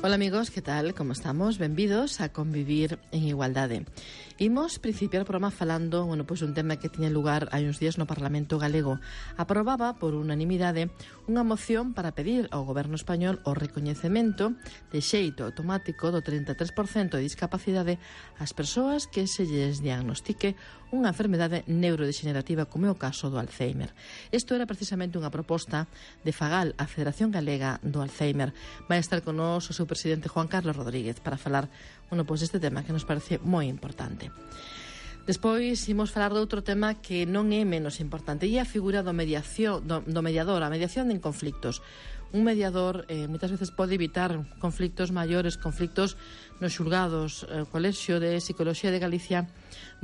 Hola amigos, que tal? Como estamos? Benvidos a Convivir en Igualdade. Imos principiar o programa falando, bueno, pois un tema que tiña lugar hai uns días no Parlamento Galego. Aprobaba por unanimidade unha moción para pedir ao goberno español o recoñecemento de xeito automático do 33% de discapacidade ás persoas que se lles diagnostique unha enfermedade neurodegenerativa como é o caso do Alzheimer. Isto era precisamente unha proposta de Fagal, a Federación Galega do Alzheimer. Vai estar con nós o seu presidente Juan Carlos Rodríguez para falar, bueno, pois este tema que nos parece moi importante. Despois imos falar de outro tema que non é menos importante e é a figura do mediación do, do mediador, a mediación en conflictos un mediador eh, moitas veces pode evitar conflictos maiores, conflictos nos xulgados. Eh, o Colexio de Psicología de Galicia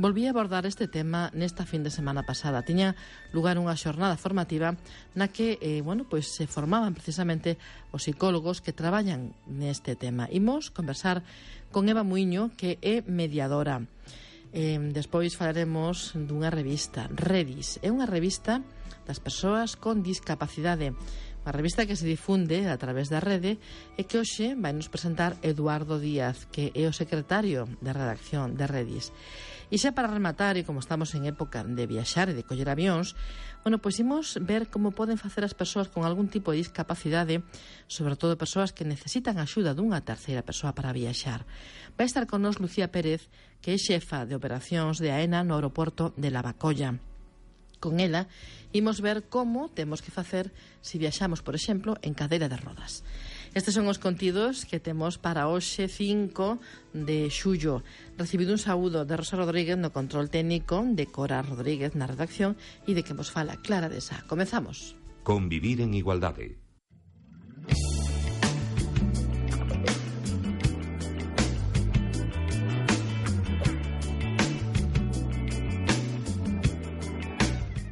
volvía a abordar este tema nesta fin de semana pasada. Tiña lugar unha xornada formativa na que, eh, bueno, pois se formaban precisamente os psicólogos que traballan neste tema. Imos conversar con Eva Muiño, que é mediadora. Eh, despois falaremos dunha revista, Redis. É unha revista das persoas con discapacidade A revista que se difunde a través da rede e que hoxe vai nos presentar Eduardo Díaz, que é o secretario de redacción de Redis. E xa para rematar, e como estamos en época de viaxar e de coller avións, bueno, pois imos ver como poden facer as persoas con algún tipo de discapacidade, sobre todo persoas que necesitan axuda dunha terceira persoa para viaxar. Vai estar con nos Lucía Pérez, que é xefa de operacións de AENA no aeroporto de Lavacolla. Con ela imos ver como temos que facer se viaxamos, por exemplo, en cadeira de rodas. Estes son os contidos que temos para hoxe 5 de xullo. Recibido un saúdo de Rosa Rodríguez no control técnico, de Cora Rodríguez na redacción e de que vos fala Clara Desa. Comezamos. Convivir en igualdade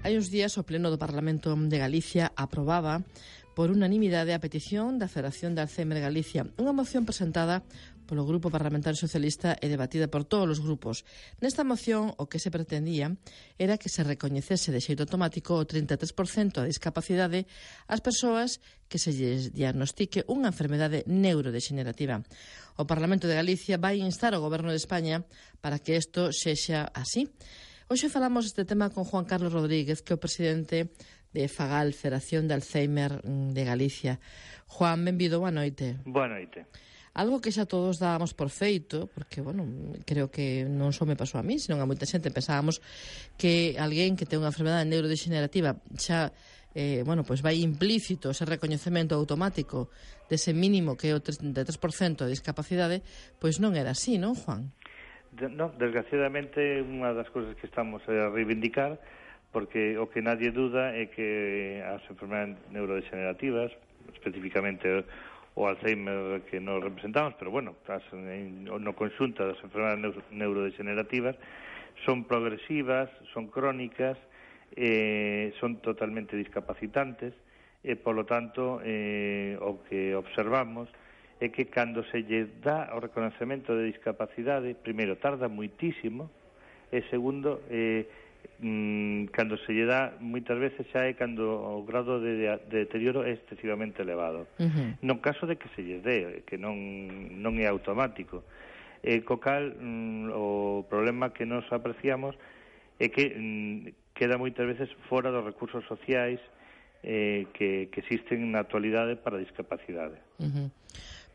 Hai uns días o Pleno do Parlamento de Galicia aprobaba por unanimidade a petición da Federación de Alzheimer Galicia unha moción presentada polo Grupo Parlamentario Socialista e debatida por todos os grupos. Nesta moción, o que se pretendía era que se recoñecese de xeito automático o 33% da discapacidade ás persoas que se lles diagnostique unha enfermedade neurodegenerativa. O Parlamento de Galicia vai instar ao Goberno de España para que isto sexa así Hoxe falamos este tema con Juan Carlos Rodríguez, que é o presidente de Fagal, Federación de Alzheimer mm, de Galicia. Juan, benvido, boa noite. Boa noite. Algo que xa todos dábamos por feito, porque, bueno, creo que non só me pasou a mí, senón a moita xente. Pensábamos que alguén que ten unha enfermedade neurodegenerativa xa eh, bueno, pois vai implícito ese recoñecemento automático dese mínimo que é o 33% de discapacidade, pois non era así, non, Juan? De, no, desgraciadamente unha das cousas que estamos a reivindicar porque o que nadie duda é que as enfermedades neurodegenerativas, especificamente o Alzheimer que nos representamos, pero bueno, as, en, no conxunto das enfermedades neurodegenerativas, son progresivas, son crónicas, eh, son totalmente discapacitantes, e polo tanto eh, o que observamos é que cando se lle dá o reconocemento de discapacidade, primeiro, tarda muitísimo, e segundo, eh, mm, cando se lle dá, moitas veces xa é cando o grado de, de deterioro é excesivamente elevado. Uh -huh. No caso de que se lle dé, eh, que non, non é automático. E co cal, mm, o problema que nos apreciamos é que mm, queda moitas veces fora dos recursos sociais eh, que, que existen na actualidade para discapacidade. Uh -huh.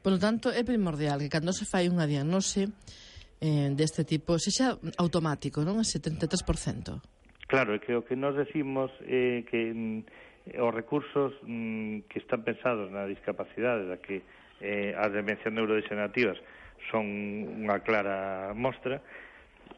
Polo tanto, é primordial que cando se fai unha diagnose eh, deste tipo, se xa automático, non? Ese 33%. Claro, é que o que nos decimos eh, que mm, os recursos mm, que están pensados na discapacidade, da que eh, as demencias neurodegenerativas son unha clara mostra,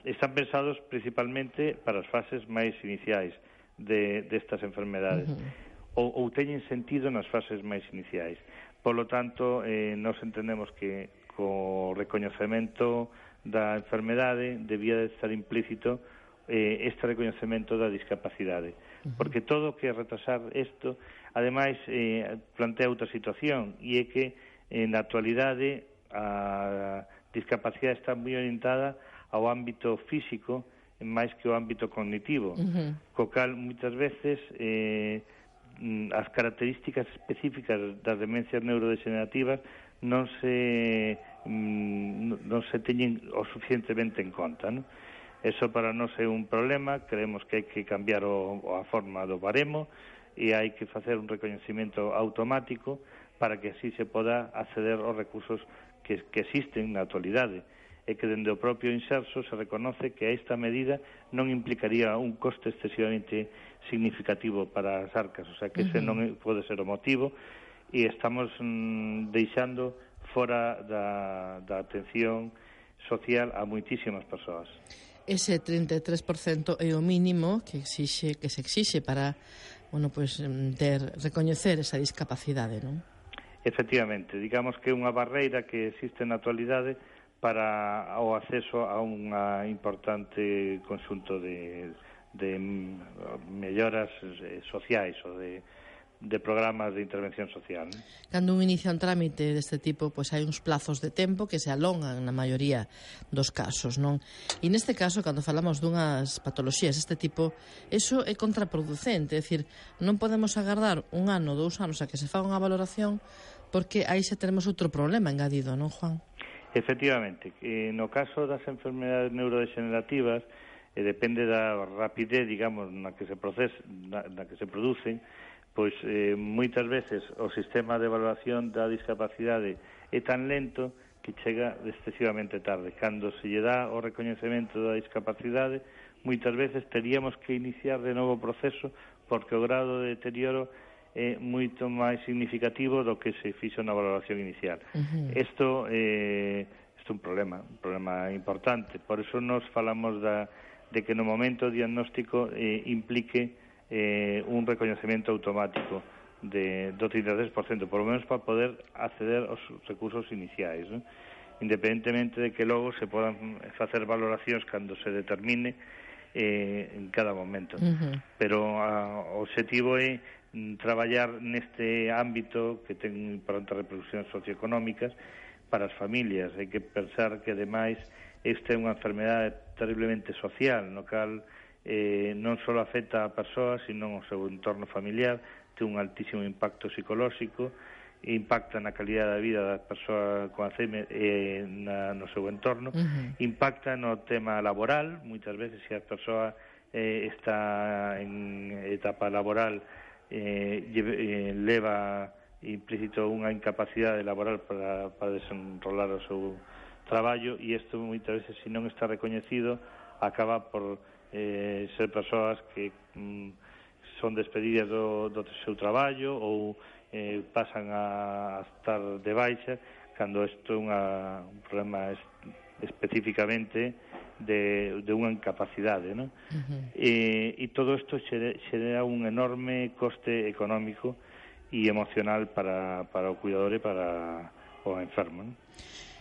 están pensados principalmente para as fases máis iniciais de destas enfermedades. Uh -huh ou, ou teñen sentido nas fases máis iniciais. Polo tanto, eh, nós entendemos que co recoñecemento da enfermedade debía de estar implícito eh, este recoñecemento da discapacidade. Porque todo que retrasar isto, ademais, eh, plantea outra situación, e é que eh, na actualidade a discapacidade está moi orientada ao ámbito físico máis que ao ámbito cognitivo, uh -huh. co cal moitas veces eh, Mm, as características específicas das demencias neurodegenerativas non se mm, non se teñen o suficientemente en conta, non? Eso para nós é un problema, creemos que hai que cambiar o, a forma do baremo e hai que facer un recoñecimento automático para que así se poda acceder aos recursos que, que existen na actualidade e que dende o propio inserso se reconoce que esta medida non implicaría un coste excesivamente significativo para as arcas, o sea que ese non pode ser o motivo e estamos mm, deixando fora da, da atención social a moitísimas persoas. Ese 33% é o mínimo que exixe que se exixe para bueno, pues, mm, ter, recoñecer esa discapacidade, non? Efectivamente, digamos que é unha barreira que existe na actualidade para o acceso a un importante conxunto de, de melloras eh, sociais ou de, de programas de intervención social. Né? Cando un inicia un trámite deste tipo, pois hai uns plazos de tempo que se alongan na maioría dos casos, non? E neste caso, cando falamos dunhas patoloxías deste tipo, eso é contraproducente, é dicir, non podemos agardar un ano, dous anos a que se faga unha valoración, porque aí xa tenemos outro problema engadido, non, Juan? Efectivamente, eh, no caso das enfermedades neurodegenerativas, eh, depende da rapidez, digamos, na que se proces, na, na que se producen, pois eh, moitas veces o sistema de evaluación da discapacidade é tan lento que chega excesivamente tarde. Cando se lle dá o recoñecemento da discapacidade, moitas veces teríamos que iniciar de novo o proceso porque o grado de deterioro é moito máis significativo do que se fixo na valoración inicial. Isto uh -huh. eh, é un problema, un problema importante. Por eso nos falamos da, de que no momento o diagnóstico eh, implique eh, un recoñecemento automático de, do 33%, por lo menos para poder acceder aos recursos iniciais. ¿no? Independentemente de que logo se podan facer valoracións cando se determine eh, en cada momento. Uh -huh. Pero a, o objetivo é mm, traballar neste ámbito que ten importantes repercusións socioeconómicas para as familias. Hai que pensar que, ademais, esta é unha enfermedade terriblemente social, eh, no cal eh, non só afecta a persoa, sino ao seu entorno familiar, ten un altísimo impacto psicolóxico, impacta na calidade da vida da persoa con Alzheimer e na, no seu entorno, uh -huh. impacta no tema laboral, moitas veces se a persoa eh, está en etapa laboral eh, lleve, eh, leva implícito unha incapacidade laboral para, para desenrolar o seu traballo e isto moitas veces se non está recoñecido acaba por eh, ser persoas que mm, son despedidas do, do seu traballo ou eh, pasan a estar de baixa cando isto é unha, un problema es, especificamente de, de unha incapacidade ¿no? uh -huh. e, e todo isto xera un enorme coste económico e emocional para, para o cuidador e para o enfermo ¿no?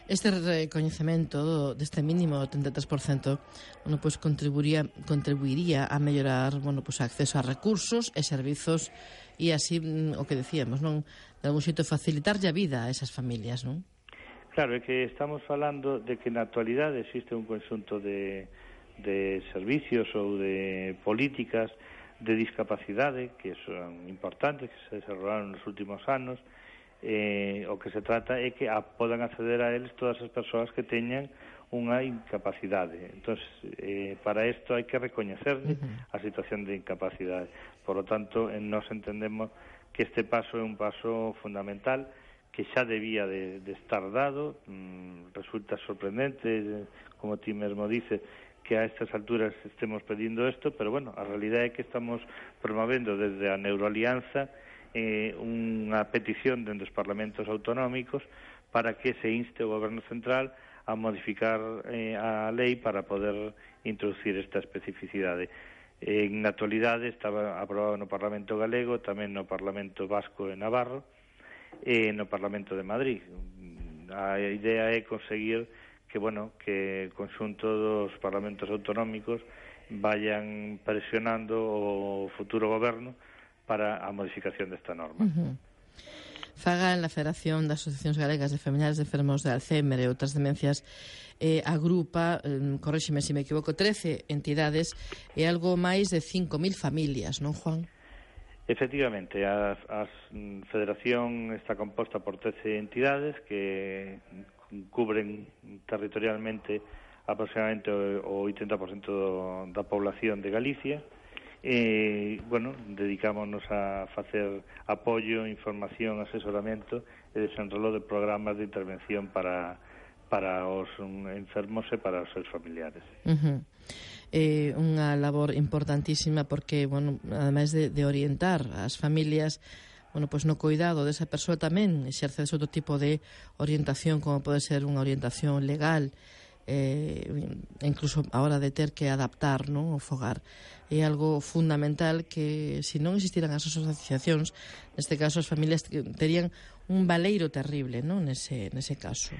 Este recoñecemento deste mínimo 33% bueno, pois pues, contribuiría, contribuiría a mellorar bueno, pois, pues, acceso a recursos e servizos e así mm, o que decíamos, non? De algún xeito facilitarlle a vida a esas familias, non? Claro, é que estamos falando de que na actualidade existe un conxunto de, de servicios ou de políticas de discapacidade que son importantes, que se desarrollaron nos últimos anos eh, o que se trata é que a, podan acceder a eles todas as persoas que teñan unha incapacidade. Entón, eh, para isto hai que recoñecer uh -huh. a situación de incapacidade. Por lo tanto, eh, nos entendemos que este paso é un paso fundamental que xa debía de, de estar dado. Mm, resulta sorprendente, como ti mesmo dice, que a estas alturas estemos pedindo isto, pero bueno, a realidade é que estamos promovendo desde a Neuroalianza eh, unha petición dende os parlamentos autonómicos para que se inste o goberno central a modificar eh, a lei para poder introducir esta especificidade. En actualidade estaba aprobado no Parlamento Galego, tamén no Parlamento Vasco e Navarro e no Parlamento de Madrid. A idea é conseguir que, bueno, que o conxunto dos parlamentos autonómicos vayan presionando o futuro goberno para a modificación desta norma. Uh -huh. Fagan, a Federación das Asociacións Galegas de Familiares de Enfermos de Alzheimer e outras demencias eh, agrupa, eh, corréxeme se me equivoco, 13 entidades e algo máis de 5.000 familias, non, Juan? Efectivamente, a, a mm, Federación está composta por 13 entidades que cubren territorialmente aproximadamente o 80% da población de Galicia, eh, bueno, dedicámonos a facer apoio, información, asesoramento e desenrolo de programas de intervención para para os enfermos e para os seus familiares. Uh -huh. Eh, unha labor importantísima porque, bueno, ademais de, de orientar as familias bueno, pois pues no cuidado desa persoa tamén exerce outro tipo de orientación como pode ser unha orientación legal eh, incluso a hora de ter que adaptar non o fogar é algo fundamental que se non existiran as asociacións neste caso as familias terían un valeiro terrible non nese, nese caso.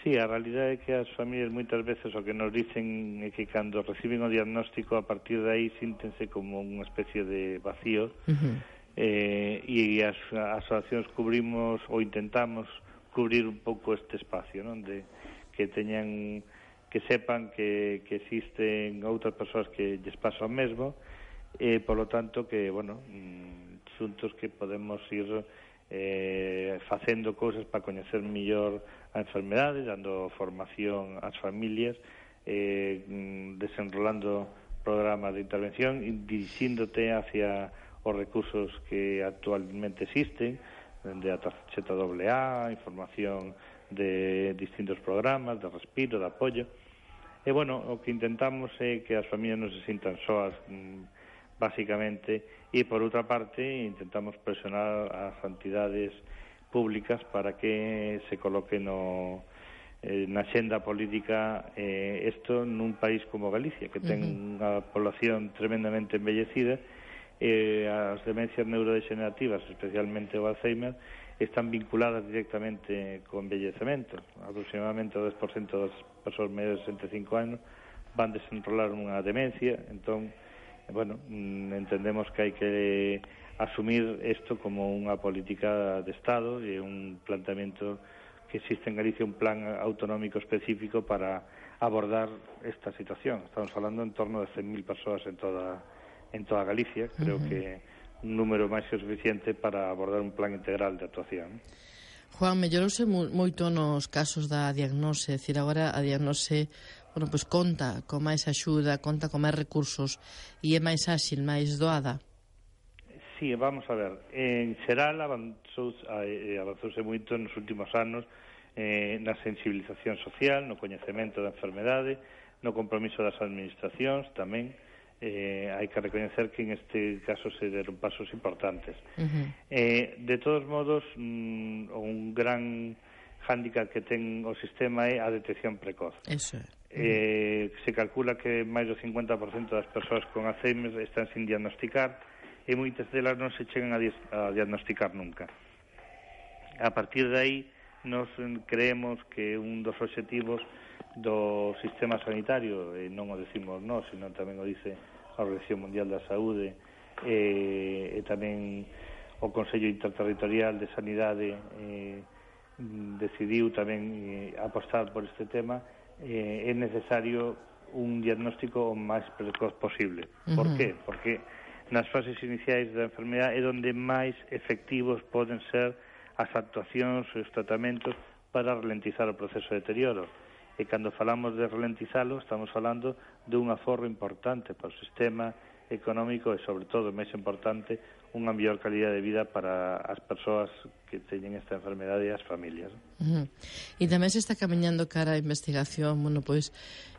Sí, a realidade é que as familias moitas veces o que nos dicen é que cando reciben o diagnóstico a partir de aí síntense como unha especie de vacío. Uh -huh. eh, e as asociacións cubrimos ou intentamos cubrir un pouco este espacio non? De que teñan que sepan que, que existen outras persoas que lles pasa o mesmo e, polo tanto, que, bueno, mm, xuntos que podemos ir eh, facendo cousas para coñecer mellor a enfermedade, dando formación ás familias, eh, desenrolando programas de intervención e dirixíndote hacia os recursos que actualmente existen, de a tarxeta AA, información de distintos programas, de respiro, de apoio, E, bueno, o que intentamos é que as familias non se sintan soas, mm, basicamente, e, por outra parte, intentamos presionar as entidades públicas para que se coloque no, eh, na xenda política eh, isto nun país como Galicia, que ten uh -huh. unha población tremendamente envellecida, eh, as demencias neurodegenerativas, especialmente o Alzheimer, están vinculadas directamente con envellecemento. Aproximadamente o 10% das persoas maiores de 65 anos van desenrolar unha demencia, entón, bueno, mm, entendemos que hai que asumir isto como unha política de Estado e un planteamento que existe en Galicia un plan autonómico específico para abordar esta situación. Estamos falando en torno de 100.000 persoas en toda en toda Galicia, creo uh -huh. que un número máis que suficiente para abordar un plan integral de actuación. Juan, mellorouse moito nos casos da diagnose, decir, agora a diagnose bueno, pois conta con máis axuda, conta con máis recursos e é máis áxil, máis doada. Sí, vamos a ver, en xeral avanzouse avanzou, eh, eh, avanzouse moito nos últimos anos eh, na sensibilización social, no coñecemento da enfermedade, no compromiso das administracións tamén, eh, hai que recoñecer que en este caso se deron pasos importantes. Uh -huh. eh, de todos modos, mm, un gran hándicap que ten o sistema é a detección precoz. Eso é. Eh, se calcula que máis do 50% das persoas con Alzheimer están sin diagnosticar e moitas delas non se chegan a, di a diagnosticar nunca. A partir de aí, nos mm, creemos que un dos objetivos do sistema sanitario, e non o decimos nós, sino tamén o dice a Organización Mundial da Saúde eh, e tamén o Consello Interterritorial de Sanidade eh, decidiu tamén eh, apostar por este tema eh, é necesario un diagnóstico o máis precoz posible. Uh -huh. Por qué? Porque nas fases iniciais da enfermedade é onde máis efectivos poden ser as actuacións e os tratamentos para ralentizar o proceso de deterioro. E cando falamos de ralentizalo, estamos falando dun aforro importante para o sistema económico e, sobre todo, máis importante, unha mellor calidad de vida para as persoas que teñen esta enfermedade e as familias. Uh -huh. E tamén se está camiñando cara a investigación, bueno, pois,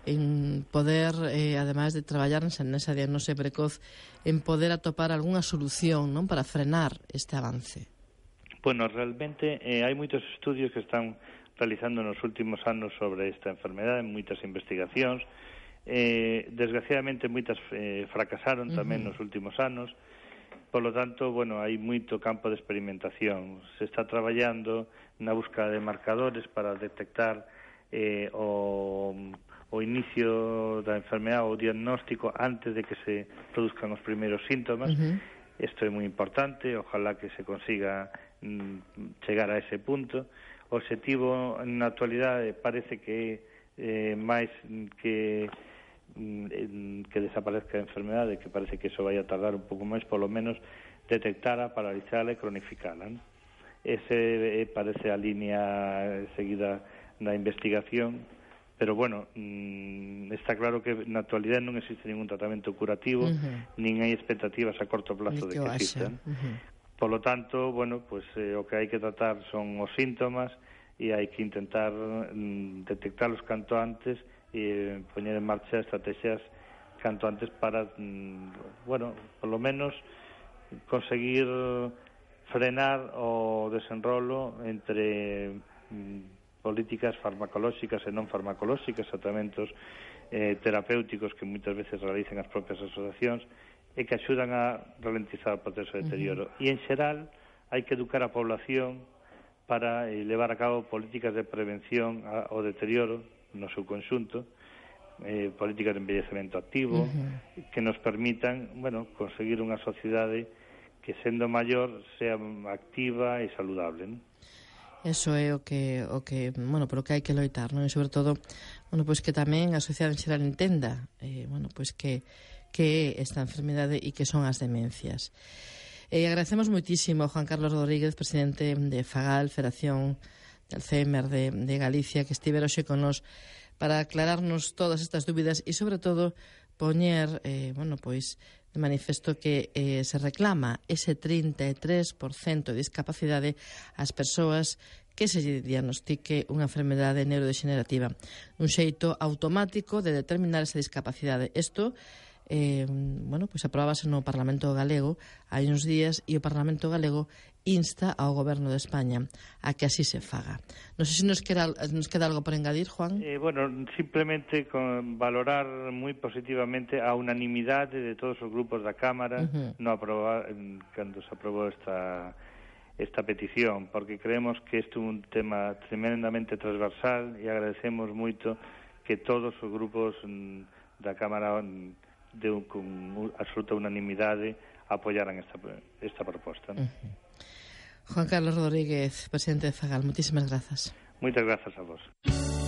en poder, eh, ademais de traballar nesa, diagnose precoz, en poder atopar algunha solución non para frenar este avance. Bueno, realmente eh, hai moitos estudios que están realizando nos últimos anos sobre esta enfermedade, moitas investigacións, Eh, desgraciadamente moitas eh, fracasaron tamén uh -huh. nos últimos anos. Por lo tanto, bueno, hai moito campo de experimentación. Se está traballando na busca de marcadores para detectar eh, o, o inicio da enfermedade o diagnóstico antes de que se produzcan os primeiros síntomas. Uh -huh. Isto é moi importante, ojalá que se consiga mm, chegar a ese punto. O objetivo na actualidade parece que é eh, máis que Mm, que desaparezca a enfermedade, que parece que eso vai a tardar un pouco máis, polo menos detectala, paralizala e cronificala. Non? Ese eh, parece a línea seguida da investigación, pero bueno, mm, está claro que na actualidade non existe ningún tratamento curativo, uh -huh. nin hai expectativas a corto plazo de que existan. Uh -huh. Por lo tanto, bueno, pues eh, o que hai que tratar son os síntomas e hai que intentar mm, detectarlos canto antes e poñer en marcha estrategias canto antes para, mm, bueno, por lo menos conseguir frenar o desenrolo entre mm, políticas farmacolóxicas e non farmacolóxicas, tratamentos eh, terapéuticos que moitas veces realizan as propias asociacións e que axudan a ralentizar o proceso de deterioro. Uh -huh. E en xeral hai que educar a población para eh, levar a cabo políticas de prevención ao deterioro no seu conxunto, eh, políticas de envellecemento activo, uh -huh. que nos permitan, bueno, conseguir unha sociedade que sendo maior sea activa e saludable, non? Eso é o que o que, bueno, polo que hai que loitar, non? E sobre todo, bueno, pois que tamén a sociedade en xeral entenda, eh, bueno, pois que que é esta enfermidade e que son as demencias. Eh, agradecemos moitísimo a Juan Carlos Rodríguez, presidente de Fagal, Federación Alzheimer de, de Galicia, que estivera hoxe con nos para aclararnos todas estas dúbidas e, sobre todo, poñer, eh, bueno, pois, de manifesto que eh, se reclama ese 33% de discapacidade ás persoas que se lle diagnostique unha enfermedade neurodegenerativa. Un xeito automático de determinar esa discapacidade. Isto eh, bueno, pois aprobábase no Parlamento Galego hai uns días e o Parlamento Galego insta ao Goberno de España a que así se faga. Non sei se nos queda, nos queda algo por engadir, Juan. Eh, bueno, simplemente con valorar moi positivamente a unanimidade de todos os grupos da Cámara uh -huh. no aprobar, cando se aprobou esta esta petición, porque creemos que este é un tema tremendamente transversal e agradecemos moito que todos os grupos mm, da Cámara mm, deu con absoluta unanimidade apoyaran esta, esta proposta. ¿no? Uh -huh. Juan Carlos Rodríguez, presidente de Fagal, muchísimas gracias. Muchas gracias a vos.